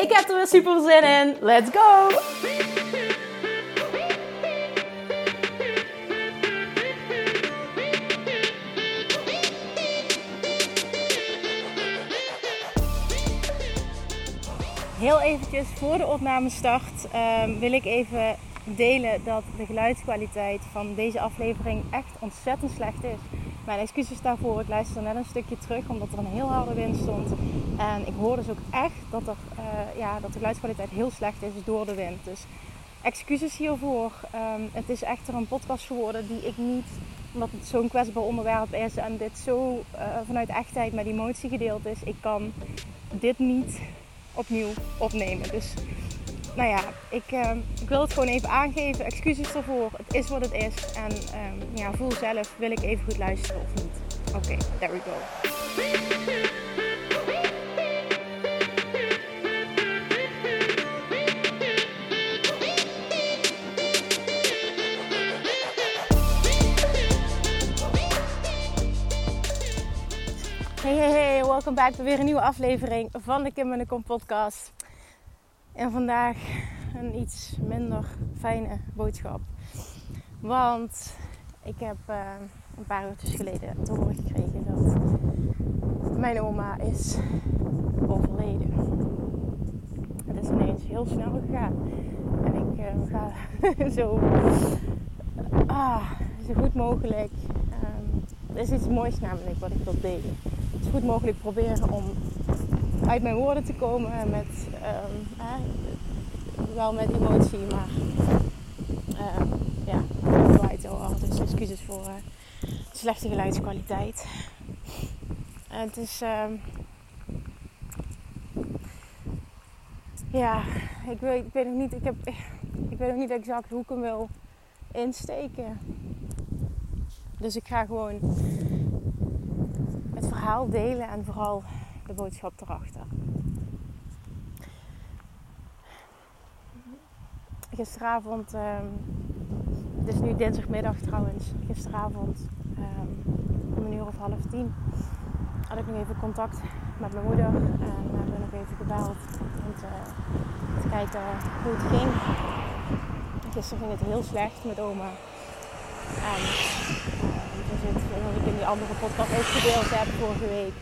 Ik heb er weer super zin in. Let's go! Heel eventjes voor de opname start um, wil ik even delen dat de geluidskwaliteit van deze aflevering echt ontzettend slecht is. Mijn excuses daarvoor. Ik luister net een stukje terug omdat er een heel harde wind stond. En ik hoor dus ook echt dat, er, uh, ja, dat de geluidskwaliteit heel slecht is door de wind. Dus excuses hiervoor. Um, het is echter een podcast geworden die ik niet, omdat het zo'n kwetsbaar onderwerp is en dit zo uh, vanuit echtheid met emotie gedeeld is, ik kan dit niet opnieuw opnemen. Dus nou ja, ik, uh, ik, wil het gewoon even aangeven. Excuses ervoor. Het is wat het is. En um, ja, voel zelf, wil ik even goed luisteren of niet? Oké, there we go. Hey, hey, hey, welkom bij weer een nieuwe aflevering van de Kim en de Kom podcast. En vandaag een iets minder fijne boodschap. Want ik heb uh, een paar uurtjes geleden te horen gekregen dat mijn oma is overleden. Het is ineens heel snel gegaan. En ik uh, ga zo, ah, zo goed mogelijk. Um, er is iets moois namelijk wat ik wil delen. Zo goed mogelijk proberen om uit mijn woorden te komen met um, eh, wel met emotie, maar uh, ja, het waait hard. Dus excuses voor uh, slechte geluidskwaliteit. Het is um, ja, ik weet, ik weet nog niet, ik heb, ik weet nog niet exact hoe ik hem wil insteken. Dus ik ga gewoon het verhaal delen en vooral de boodschap erachter. Gisteravond, um, het is nu dinsdagmiddag trouwens, gisteravond um, om een uur of half tien had ik nog even contact met mijn moeder en we hebben nog even gebeld om te, kijken hoe het ging. Gisteren ging het heel slecht met oma. En uh, zoals ik in die andere podcast ook gedeeld heb vorige week,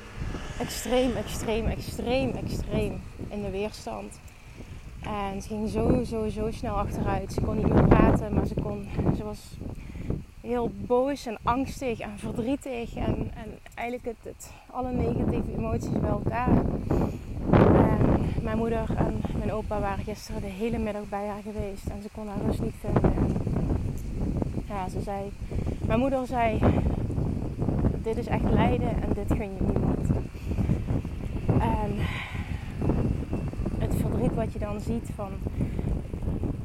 extreem, extreem, extreem, extreem in de weerstand. En ze ging zo, zo, zo snel achteruit. Ze kon niet meer praten, maar ze, kon, ze was heel boos en angstig en verdrietig. En, en eigenlijk het, het, alle negatieve emoties bij elkaar. En mijn moeder en mijn opa waren gisteren de hele middag bij haar geweest. En ze kon haar rust niet vinden. En ja, ze zei... Mijn moeder zei... Dit is echt lijden en dit gun je niemand. En het verdriet wat je dan ziet van.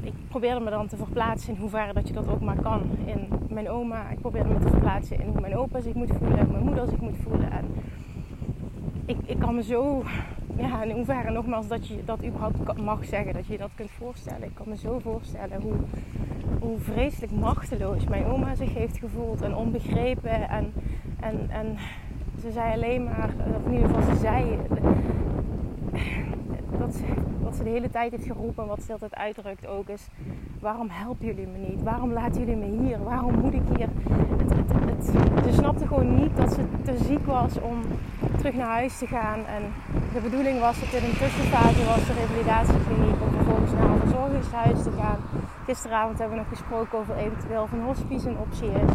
Ik probeerde me dan te verplaatsen in hoeverre dat je dat ook maar kan. In mijn oma, ik probeerde me te verplaatsen in hoe mijn opa zich moet voelen, mijn moeder zich moet voelen. En ik, ik kan me zo, ja, in hoeverre nogmaals dat je dat überhaupt mag zeggen, dat je je dat kunt voorstellen. Ik kan me zo voorstellen hoe, hoe vreselijk machteloos mijn oma zich heeft gevoeld en onbegrepen. En, en, en ze zei alleen maar, of in ieder geval ze zei ze de hele tijd heeft geroepen en wat ze uitdrukt ook is: waarom helpen jullie me niet? Waarom laten jullie me hier? Waarom moet ik hier? Het, het, ze snapte gewoon niet dat ze te ziek was om terug naar huis te gaan. En de bedoeling was dat dit een tussenfase was, de revalidatiekliniek, om vervolgens naar een verzorgingshuis te gaan. Gisteravond hebben we nog gesproken over eventueel of een hospice een optie is.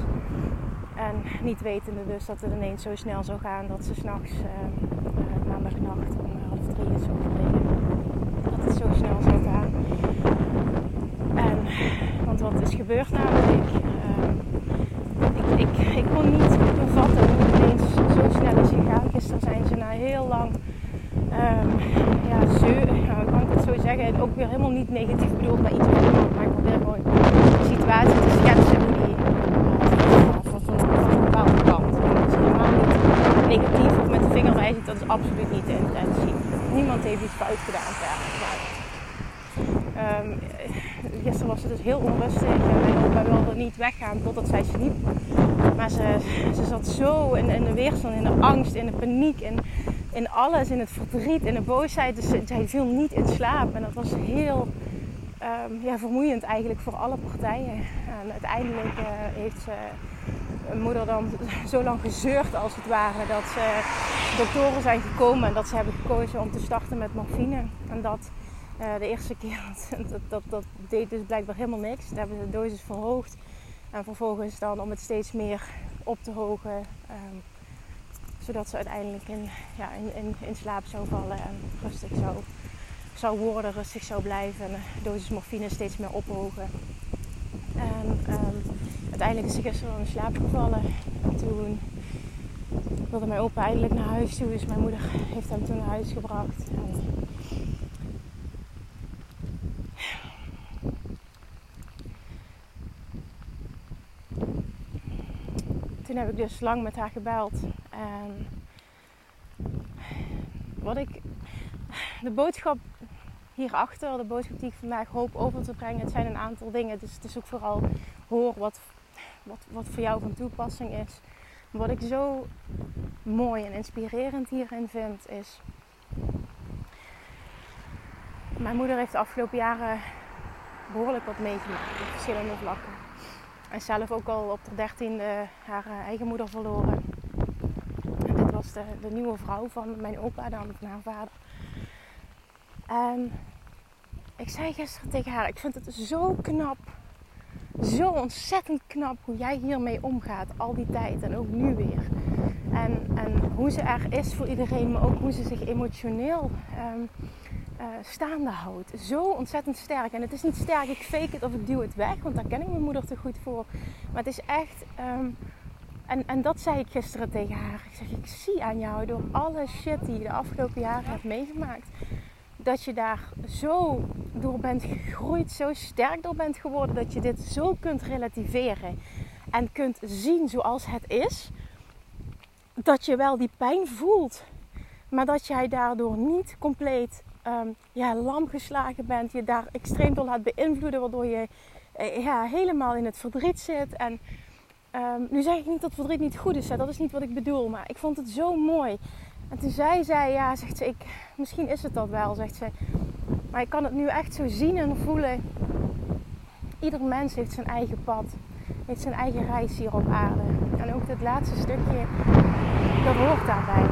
En niet wetende dus dat het ineens zo snel zou gaan dat ze s'nachts, uh, uh, maandagnacht om half drie is overleden. Dat het zo snel zou gaan. En, namelijk? Uh, ik, ik, kon niet bevatten hoe het ineens zo snel is gegaan. Gisteren zijn ze na heel lang, um, ja, kan ik het zo zeggen, ook weer helemaal niet negatief bedoeld bij iets of iemand. Maar ik probeer gewoon de situatie te schetsen hoe die uh, van, van, van een bepaalde kant. dat is helemaal niet negatief of met de vinger wijzen, dat is absoluut niet de intentie. Niemand heeft iets fout gedaan verder. Maar, um, gisteren was het dus heel onrustig en mijn opa wilde niet totdat zij sliep. Maar ze, ze zat zo in, in de weerstand, in de angst, in de paniek, in, in alles, in het verdriet, in de boosheid. Dus zij viel niet in slaap. En dat was heel um, ja, vermoeiend eigenlijk voor alle partijen. En uiteindelijk uh, heeft ze moeder dan zo lang gezeurd als het ware dat ze doktoren zijn gekomen en dat ze hebben gekozen om te starten met morfine. En dat uh, de eerste keer, dat, dat, dat deed dus blijkbaar helemaal niks. Daar hebben ze de dosis verhoogd. En vervolgens dan om het steeds meer op te hogen. Um, zodat ze uiteindelijk in, ja, in, in, slaap zou vallen en rustig zou, zou worden, rustig zou blijven. En de dosis morfine steeds meer ophogen. En um, uiteindelijk is ze gisteren in slaap gevallen. En toen wilde mijn opa eindelijk naar huis toe. Dus mijn moeder heeft hem toen naar huis gebracht. Toen heb ik dus lang met haar gebeld. Wat ik. De boodschap hierachter, de boodschap die ik vandaag hoop over te brengen, het zijn een aantal dingen. Dus het is ook vooral hoor wat, wat, wat voor jou van toepassing is. Wat ik zo mooi en inspirerend hierin vind, is. Mijn moeder heeft de afgelopen jaren behoorlijk wat meegemaakt op verschillende vlakken. En zelf ook al op de dertiende haar eh, eigen moeder verloren. En dit was de, de nieuwe vrouw van mijn opa dan, van haar vader. En ik zei gisteren tegen haar, ik vind het zo knap. Zo ontzettend knap hoe jij hiermee omgaat al die tijd en ook nu weer. En, en hoe ze er is voor iedereen, maar ook hoe ze zich emotioneel um, uh, staande houdt. Zo ontzettend sterk. En het is niet sterk, ik fake het of ik duw het weg, want daar ken ik mijn moeder te goed voor. Maar het is echt. Um, en, en dat zei ik gisteren tegen haar. Ik zeg, ik zie aan jou door alle shit die je de afgelopen jaren hebt meegemaakt. Dat je daar zo door bent gegroeid, zo sterk door bent geworden. Dat je dit zo kunt relativeren. En kunt zien zoals het is. Dat je wel die pijn voelt. Maar dat jij daardoor niet compleet um, ja, lam geslagen bent, je daar extreem door laat beïnvloeden, waardoor je uh, ja, helemaal in het verdriet zit. En um, nu zeg ik niet dat verdriet niet goed is, hè? dat is niet wat ik bedoel, maar ik vond het zo mooi. En toen zei zij, ja, zegt ze, ik, misschien is het dat wel, zegt ze. Maar ik kan het nu echt zo zien en voelen. Ieder mens heeft zijn eigen pad, heeft zijn eigen reis hier op aarde. En ook het laatste stukje, dat hoort daarbij.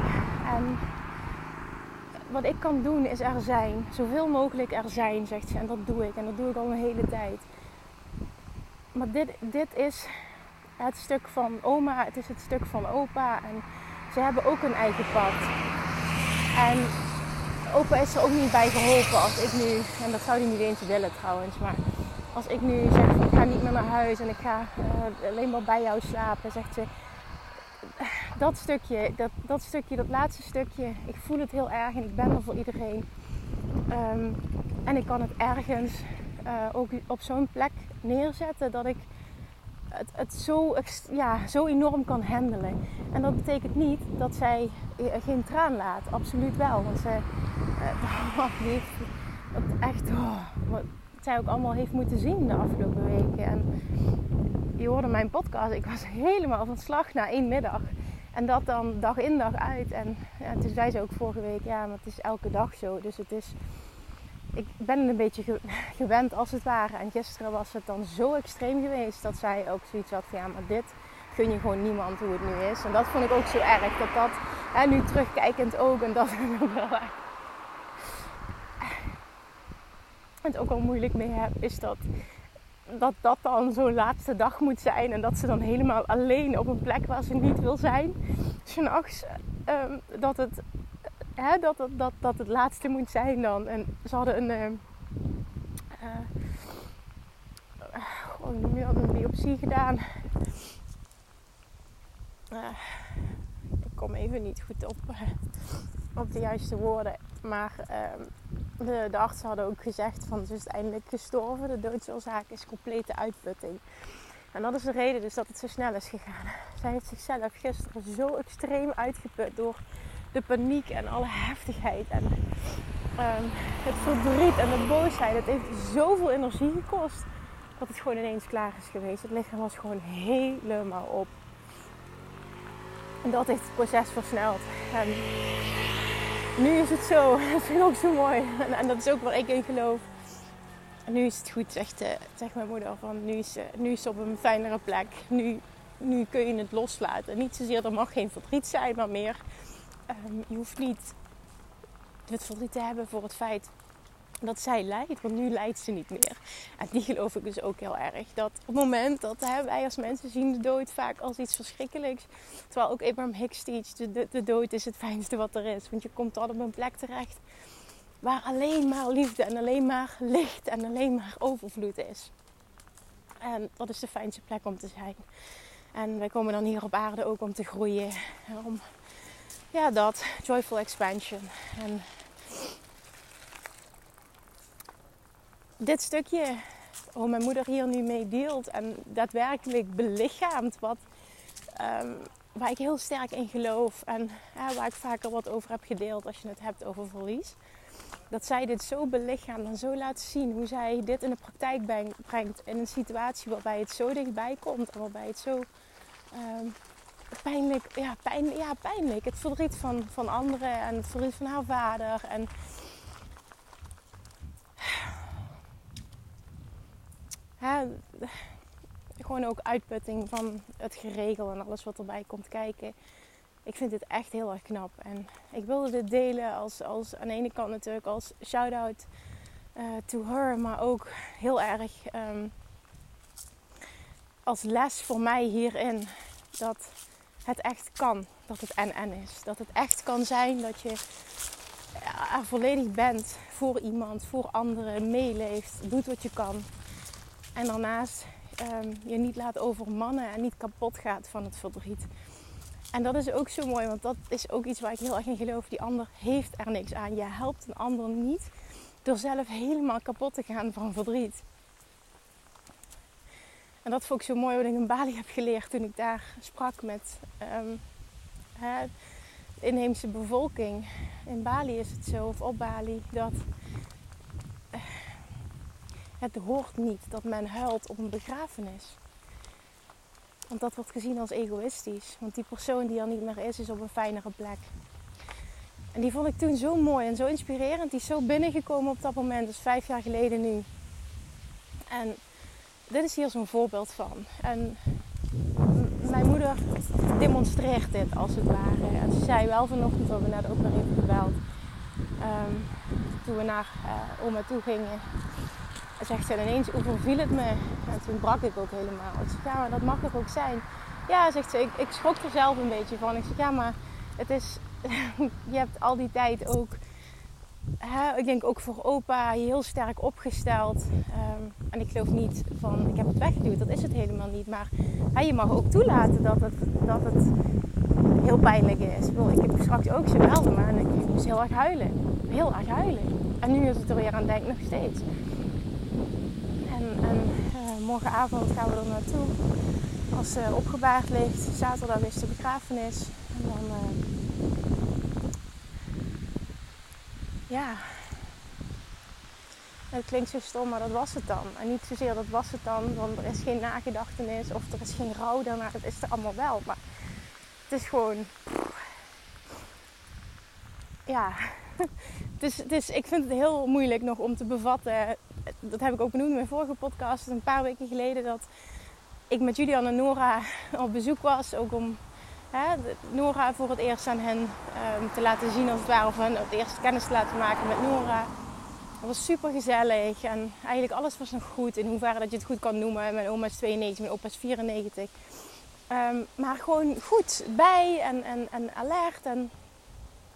En wat ik kan doen is er zijn. Zoveel mogelijk er zijn, zegt ze. En dat doe ik. En dat doe ik al een hele tijd. Maar dit, dit is het stuk van oma. Het is het stuk van opa. En ze hebben ook een eigen pad. En opa is er ook niet bij geholpen als ik nu... En dat zou hij niet eens willen trouwens. Maar als ik nu zeg ik ga niet meer naar huis. En ik ga uh, alleen maar bij jou slapen. Zegt ze dat stukje, dat, dat stukje, dat laatste stukje, ik voel het heel erg en ik ben er voor iedereen. Um, en ik kan het ergens uh, ook op zo'n plek neerzetten dat ik het, het zo, ja, zo enorm kan handelen. En dat betekent niet dat zij geen traan laat, absoluut wel. Want ze uh, heeft echt, oh, wat zij ook allemaal heeft moeten zien de afgelopen weken. En je hoorde mijn podcast, ik was helemaal van slag na één middag. En dat dan dag in dag uit. En ja, toen zei ze ook vorige week, ja, maar het is elke dag zo. Dus het is, ik ben een beetje gewend als het ware. En gisteren was het dan zo extreem geweest dat zij ook zoiets had van, ja, maar dit gun je gewoon niemand hoe het nu is. En dat vond ik ook zo erg, dat dat, hè, nu terugkijkend ook, en dat ik wel het ook al moeilijk mee heb, is dat dat dat dan zo'n laatste dag moet zijn. En dat ze dan helemaal alleen op een plek waar ze niet wil zijn. S'nachts. Um, dat, het, hè, dat, dat, dat, het laatste moet zijn dan. En ze hadden een... We hadden een biopsie gedaan. Uh, ik kom even niet goed op, op de juiste woorden. Maar ehm, de, artsen hadden ook gezegd van ze is eindelijk gestorven. De doodsoorzaak is complete uitputting. En dat is de reden dus dat het zo snel is gegaan. Zij heeft zichzelf gisteren zo extreem uitgeput door de paniek en alle heftigheid en um, het verdriet en de boosheid. Het heeft zoveel energie gekost dat het gewoon ineens klaar is geweest. Het lichaam was gewoon helemaal op. En dat heeft het proces versneld. En nu is het zo. Dat vind ik ook zo mooi. En, en dat is ook waar ik in geloof. Nu is het goed, zegt, uh, zegt mijn moeder. Van, nu, is, uh, nu is op een fijnere plek. Nu, nu kun je het loslaten. Niet zozeer, er mag geen verdriet zijn, maar meer... Um, je hoeft niet het verdriet te hebben voor het feit dat zij lijdt. Want nu lijdt ze niet meer. En die geloof ik dus ook heel erg. Dat op het moment dat hè, wij als mensen zien de dood vaak als iets verschrikkelijks. Terwijl ook Abraham Hicks teach, de, de, de dood is het fijnste wat er is. Want je komt dan op een plek terecht waar alleen maar liefde en alleen maar licht en alleen maar overvloed is. En dat is de fijnste plek om te zijn. En wij komen dan hier op aarde ook om te groeien. Om, ja, dat. Joyful expansion. En dit stukje, hoe mijn moeder hier nu mee deelt en daadwerkelijk belichaamt wat, um, waar ik heel sterk in geloof en waar ik vaker wat over heb gedeeld als je het hebt over verlies. Dat zij dit zo belichaamt en zo laat zien hoe zij dit in de praktijk brengt in een situatie waarbij het zo dichtbij komt en waarbij het zo um, pijnlijk, ja, pijn, ja, pijnlijk. Het verdriet van, van anderen en het verdriet van haar vader en gewoon ook uitputting van het geregel en alles wat erbij komt kijken. Ik vind dit echt heel erg knap. En ik wilde dit delen als, als aan de ene kant natuurlijk als shout-out uh, to her, maar ook heel erg um, als les voor mij hierin. Dat het echt kan. Dat het en-en is. Dat het echt kan zijn dat je er volledig bent voor iemand, voor anderen, meeleeft, doet wat je kan. En daarnaast um, je niet laat overmannen en niet kapot gaat van het verdriet. En dat is ook zo mooi, want dat is ook iets waar ik heel erg in geloof. Die ander heeft er niks aan. Je helpt een ander niet door zelf helemaal kapot te gaan van verdriet. En dat vond ik zo mooi wat ik in Bali heb geleerd toen ik daar sprak met um, hè, de inheemse bevolking. In Bali is het zo, of op Bali, dat het hoort niet dat men huilt op een begrafenis. Want dat wordt gezien als egoïstisch. Want die persoon die er niet meer is, is op een fijnere plek. En die vond ik toen zo mooi en zo inspirerend. Die is zo binnengekomen op dat moment, dus vijf jaar geleden nu. En dit is hier zo'n voorbeeld van. En mijn moeder demonstreert dit als het ware. En ze zei wel vanochtend, wat we net ook nog even gebeld. Um, toen we naar uh, oma toe gingen zegt ze ineens, viel het me? En toen brak ik ook helemaal. Ik zeg, ja, maar dat mag toch ook zijn? Ja, zegt ze, ik, ik schrok er zelf een beetje van. Ik zeg, ja, maar het is, je hebt al die tijd ook, hè, ik denk ook voor opa, heel sterk opgesteld. Um, en ik geloof niet van, ik heb het weggeduwd, dat is het helemaal niet. Maar hè, je mag ook toelaten dat het, dat het heel pijnlijk is. Ik heb straks ook zo melden, maar ik moest heel erg huilen. Heel erg huilen. En nu is het er weer aan denk nog steeds. En uh, morgenavond gaan we er naartoe. Als ze opgebaard ligt. Zaterdag is de begrafenis. En dan... Uh, ja... Het klinkt zo stom, maar dat was het dan. En niet zozeer dat was het dan, want er is geen nagedachtenis of er is geen rouw daarna. Het is er allemaal wel. Maar het is gewoon... Ja, dus, dus ik vind het heel moeilijk nog om te bevatten dat heb ik ook benoemd in mijn vorige podcast, een paar weken geleden, dat ik met Julian en Nora op bezoek was. Ook om hè, Nora voor het eerst aan hen um, te laten zien, als het ware, of hen het eerst kennis te laten maken met Nora. Het was super gezellig en eigenlijk alles was nog goed. In hoeverre dat je het goed kan noemen. Mijn oma is 92, mijn opa is 94. Um, maar gewoon goed bij en, en, en alert. En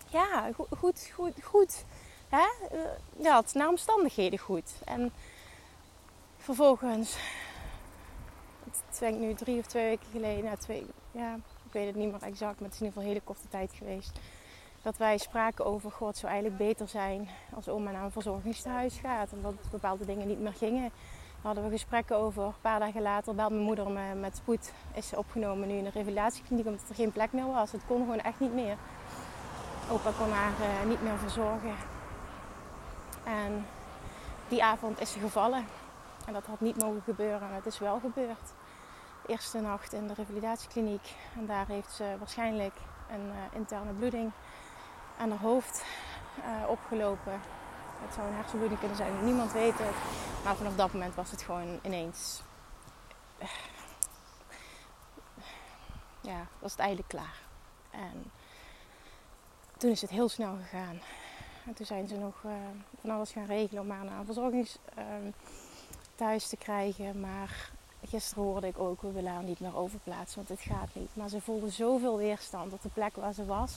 ja, goed, goed, goed. Hè, ja, het naar omstandigheden goed. En vervolgens, het denk nu drie of twee weken geleden, nou twee, ja, ik weet het niet meer exact, maar het is in ieder geval een hele korte tijd geweest. dat wij spraken over, god, zou eigenlijk beter zijn als oma naar een verzorgingstehuis gaat. Omdat bepaalde dingen niet meer gingen. Daar hadden we gesprekken over. Een paar dagen later belde mijn moeder me met spoed. Is opgenomen nu in de revalidatiekliniek omdat er geen plek meer was. Het kon gewoon echt niet meer. Opa kon haar uh, niet meer verzorgen. En die avond is ze gevallen. En dat had niet mogen gebeuren. En het is wel gebeurd. De eerste nacht in de revalidatiekliniek. En daar heeft ze waarschijnlijk een uh, interne bloeding aan haar hoofd uh, opgelopen. Het zou een hersenbloeding kunnen zijn, niemand weet het. Maar vanaf dat moment was het gewoon ineens. Ja, was het eigenlijk klaar. En toen is het heel snel gegaan. En toen zijn ze nog uh, van alles gaan regelen om haar naar een verzorgingstehuis ehm, te krijgen. Maar gisteren hoorde ik ook, we willen haar niet meer overplaatsen, want het gaat niet. Maar ze voelde zoveel weerstand op de plek waar ze was.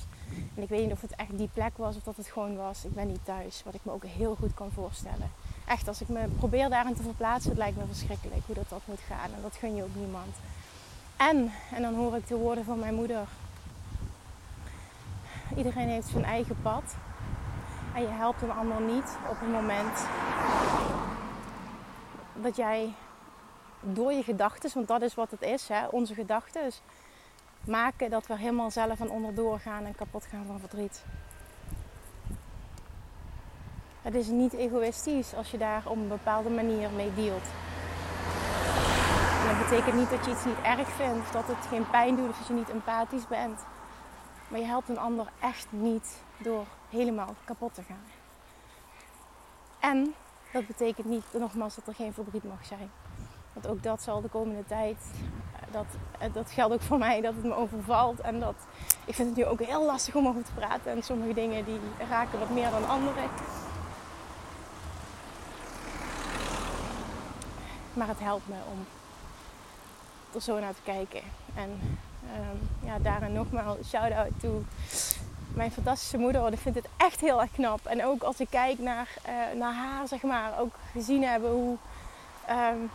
En ik weet niet of het echt die plek was of dat het gewoon was, ik ben niet thuis. Wat ik me ook heel goed kan voorstellen. Echt, als ik me probeer daarin te verplaatsen, het lijkt me verschrikkelijk hoe dat, dat moet gaan. En dat gun je ook niemand. En, en dan hoor ik de woorden van mijn moeder. Iedereen heeft zijn eigen pad. En je helpt een ander niet op het moment dat jij door je gedachten, want dat is wat het is, hè, onze gedachten, maken dat we helemaal zelf aan onderdoor gaan en kapot gaan van verdriet. Het is niet egoïstisch als je daar op een bepaalde manier mee dealt. En dat betekent niet dat je iets niet erg vindt, dat het geen pijn doet, of dat je niet empathisch bent. Maar je helpt een ander echt niet door helemaal kapot te gaan. En dat betekent niet, nogmaals, dat er geen verdriet mag zijn. Want ook dat zal de komende tijd, eh, dat, eh, dat geldt ook voor mij, dat het me overvalt. En dat, ik vind het nu ook heel lastig om over te praten. En sommige dingen die raken wat meer dan andere. Maar het helpt me om er zo naar te kijken. En um, ja, daarin nogmaals shout-out to mijn fantastische moeder. Ik vind het echt heel erg knap. En ook als ik kijk naar, uh, naar haar, zeg maar, ook gezien hebben hoe... Um,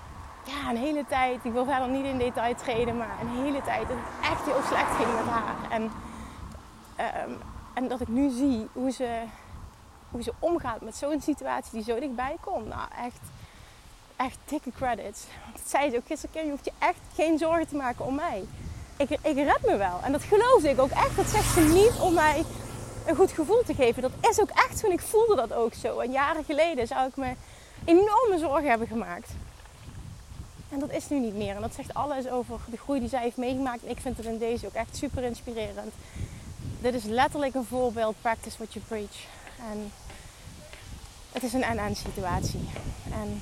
ja, een hele tijd, ik wil verder niet in detail treden, maar een hele tijd dat het echt heel slecht ging met haar. En, um, en dat ik nu zie hoe ze, hoe ze omgaat met zo'n situatie die zo dichtbij komt. Nou, echt, echt dikke credits. Want dat zei ze ook gisteren, je hoeft je echt geen zorgen te maken om mij. Ik, ik red me wel. En dat geloofde ik ook echt. Dat zegt ze niet om mij een goed gevoel te geven. Dat is ook echt toen ik voelde dat ook zo. En jaren geleden zou ik me enorme zorgen hebben gemaakt. En dat is nu niet meer. En dat zegt alles over de groei die zij heeft meegemaakt. En ik vind het in deze ook echt super inspirerend. Dit is letterlijk een voorbeeld. Practice what you preach. En het is een en-en situatie. En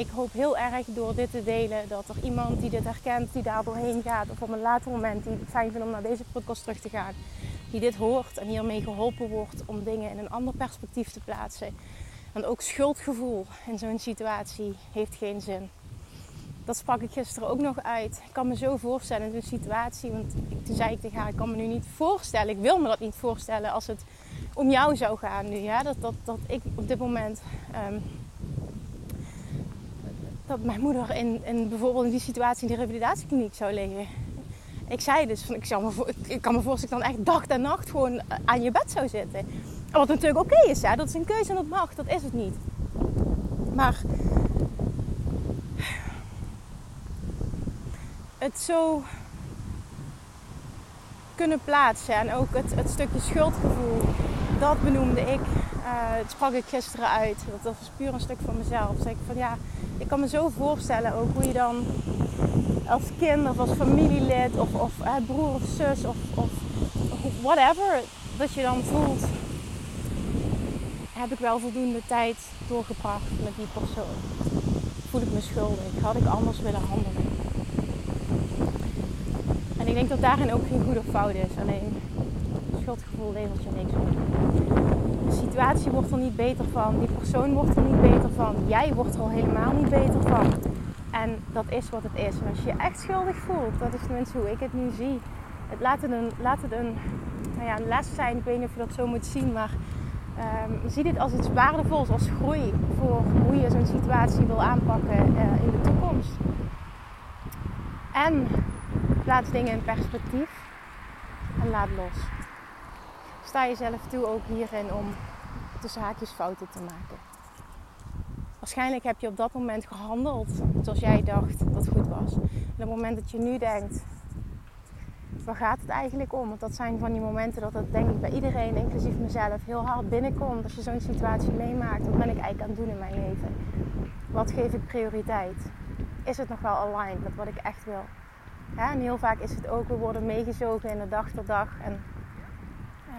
ik hoop heel erg door dit te delen dat er iemand die dit herkent, die daar doorheen gaat, of op een later moment die het fijn vindt om naar deze podcast terug te gaan, die dit hoort en hiermee geholpen wordt om dingen in een ander perspectief te plaatsen. Want ook schuldgevoel in zo'n situatie heeft geen zin dat sprak ik gisteren ook nog uit. Ik kan me zo voorstellen in zo'n situatie. Want toen zei ik tegen haar, ik kan me nu niet voorstellen. Ik wil me dat niet voorstellen als het om jou zou gaan nu. Ja? Dat, dat, dat ik op dit moment... Ehm, dat mijn moeder in, in bijvoorbeeld in die situatie in de revalidatiekliniek zou liggen. Ik zei dus, van, ik, zou kan me voorstellen dat ik dan echt dag en nacht gewoon aan je bed zou zitten. Wat natuurlijk oké is, hè? dat is een keuze en dat mag, dat is het niet. Maar het zo kunnen plaatsen. En ook het, het stukje schuldgevoel, dat benoemde ik. Uh, het sprak ik gisteren uit. Dat, dat was puur een stuk van mezelf. Zeg ik van ja, ik kan me zo voorstellen ook hoe je dan als kind of als familielid of, of uh, broer of zus of, of, whatever, dat je dan voelt. Heb ik wel voldoende tijd doorgebracht met die persoon? Voel ik me schuldig? Had ik anders willen handelen? ik denk dat daarin ook geen goede of fout is. Alleen schuldgevoel levert je niks op. Situatie wordt er niet beter van. Die persoon wordt er niet beter van. Jij wordt er al helemaal niet beter van. En dat is wat het is. Als je je echt schuldig voelt, dat is tenminste hoe ik het nu zie. Het laat het een, laat het een, nou ja, een les zijn. Ik weet niet of je dat zo moet zien. Maar um, zie dit als iets waardevols, als groei voor hoe je zo'n situatie wil aanpakken uh, in de toekomst. En Plaats dingen in perspectief en laat los. sta jezelf toe ook hierin om tussen haakjes fouten te maken. Waarschijnlijk heb je op dat moment gehandeld zoals jij dacht dat goed was. Op het moment dat je nu denkt, waar gaat het eigenlijk om? Want dat zijn van die momenten dat het denk ik bij iedereen, inclusief mezelf, heel hard binnenkomt. Als je zo'n situatie meemaakt, wat ben ik eigenlijk aan het doen in mijn leven? Wat geef ik prioriteit? Is het nog wel aligned met wat ik echt wil? en heel vaak is het ook, we worden meegezogen in de dag tot dag. En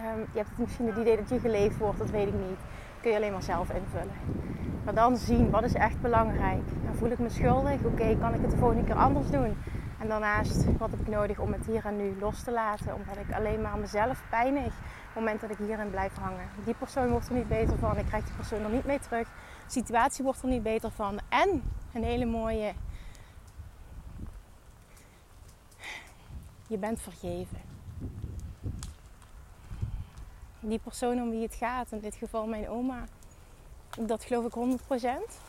ehm, je hebt misschien het idee dat je geleefd wordt, dat weet ik niet. kun je alleen maar zelf invullen. Maar dan zien, wat is echt belangrijk? Dan voel ik me schuldig? Oké, kan ik het de volgende keer anders doen? En daarnaast, wat heb ik nodig om het hier en nu los te laten? Omdat ik alleen maar mezelf pijnig op het moment dat ik hierin blijf hangen. Die persoon wordt er niet beter van. Ik krijg die persoon er niet mee terug. De situatie wordt er niet beter van. En een hele mooie. Je bent vergeven. Die persoon om wie het gaat, in dit geval mijn oma, dat geloof ik 100%.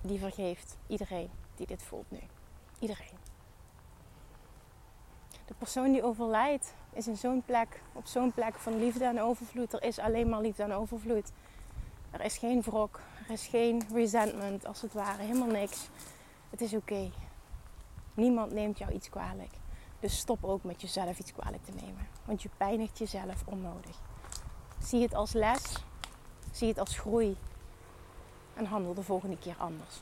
Die vergeeft iedereen die dit voelt nu. Iedereen. De persoon die overlijdt is in zo'n plek, op zo'n plek van liefde en overvloed. Er is alleen maar liefde en overvloed. Er is geen wrok, er is geen resentment als het ware, helemaal niks. Het is oké. Niemand neemt jou iets kwalijk. Dus stop ook met jezelf iets kwalijk te nemen. Want je pijnigt jezelf onnodig. Zie het als les Zie het als groei. En handel de volgende keer anders.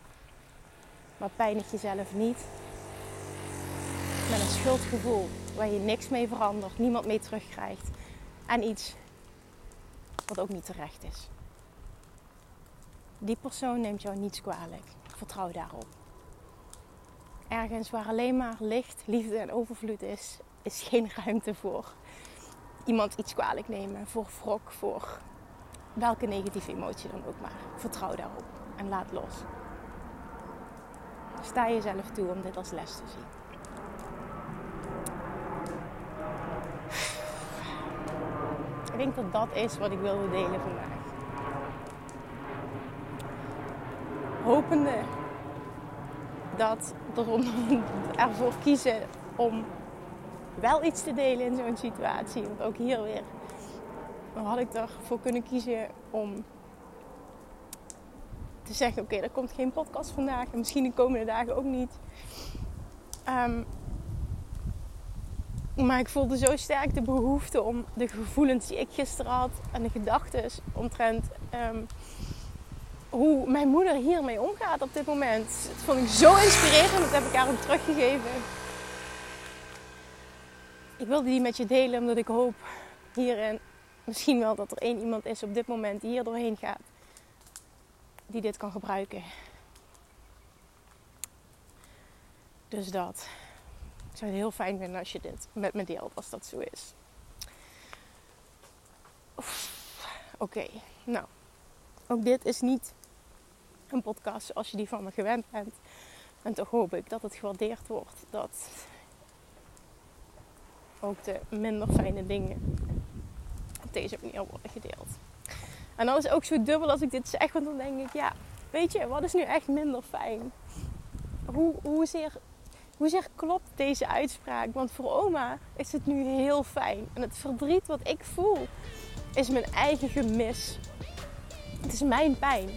Maar pijnig jezelf niet met een schuldgevoel waar je niks mee verandert, niemand mee terugkrijgt. En iets wat ook niet terecht is. Die persoon neemt jou niets kwalijk. Vertrouw daarop. Ergens waar alleen maar licht, liefde en overvloed is, is geen ruimte voor iemand iets kwalijk nemen, voor wrok, voor welke negatieve emotie dan ook maar. Vertrouw daarop en laat los. Sta jezelf toe om dit als les te zien. Ik denk dat dat is wat ik wilde delen vandaag. Hopende dat er ervoor kiezen om wel iets te delen in zo'n situatie. Want ook hier weer had ik ervoor kunnen kiezen om te zeggen: Oké, er komt geen podcast vandaag en misschien de komende dagen ook niet. Ehm, maar ik voelde zo sterk de behoefte om de gevoelens die ik gisteren had en de gedachten omtrent ehm, hoe mijn moeder hiermee omgaat op dit moment. Dat vond ik zo inspirerend, dat heb ik haar ook teruggegeven. Ik wilde die met je delen omdat ik hoop hierin misschien wel dat er één iemand is op dit moment die hier doorheen gaat. Die dit kan gebruiken. Dus dat. Ik zou het heel fijn vinden als je dit met me deelt, als dat zo is. Oké, nou. Ook dit is niet een podcast zoals je die van me gewend bent. En toch hoop ik dat het gewaardeerd wordt. Dat ook de minder fijne dingen deze manier worden gedeeld. En dan is ook zo dubbel als ik dit zeg, want dan denk ik, ja, weet je, wat is nu echt minder fijn? Hoe, hoezeer, hoezeer klopt deze uitspraak? Want voor oma is het nu heel fijn. En het verdriet wat ik voel, is mijn eigen gemis. Het is mijn pijn.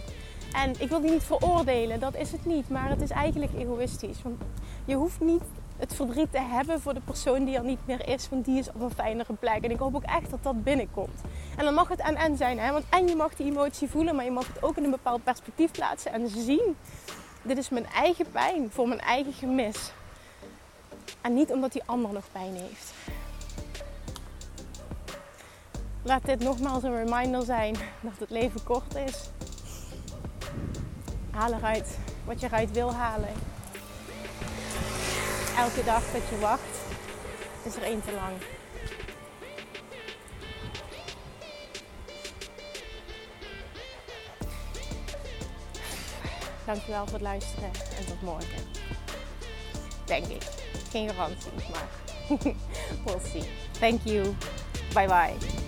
En ik wil die niet veroordelen, dat is het niet. Maar het is eigenlijk egoïstisch. Want je hoeft niet het verdriet te hebben voor de persoon die er niet meer is. Want die is op een fijnere plek. En ik hoop ook echt dat dat binnenkomt. En dan mag het en en zijn. Hè? Want en je mag die emotie voelen, maar je mag het ook in een bepaald perspectief plaatsen en zien. Dit is mijn eigen pijn voor mijn eigen gemis. En niet omdat die ander nog pijn heeft. Laat dit nogmaals een reminder zijn dat het leven kort is. Haal eruit wat je eruit wil halen elke dag dat je wacht, is er één te lang. Dankjewel voor het luisteren en tot morgen. Denk ik. Geen garantie, maar we'll see. Thank you. Bye bye.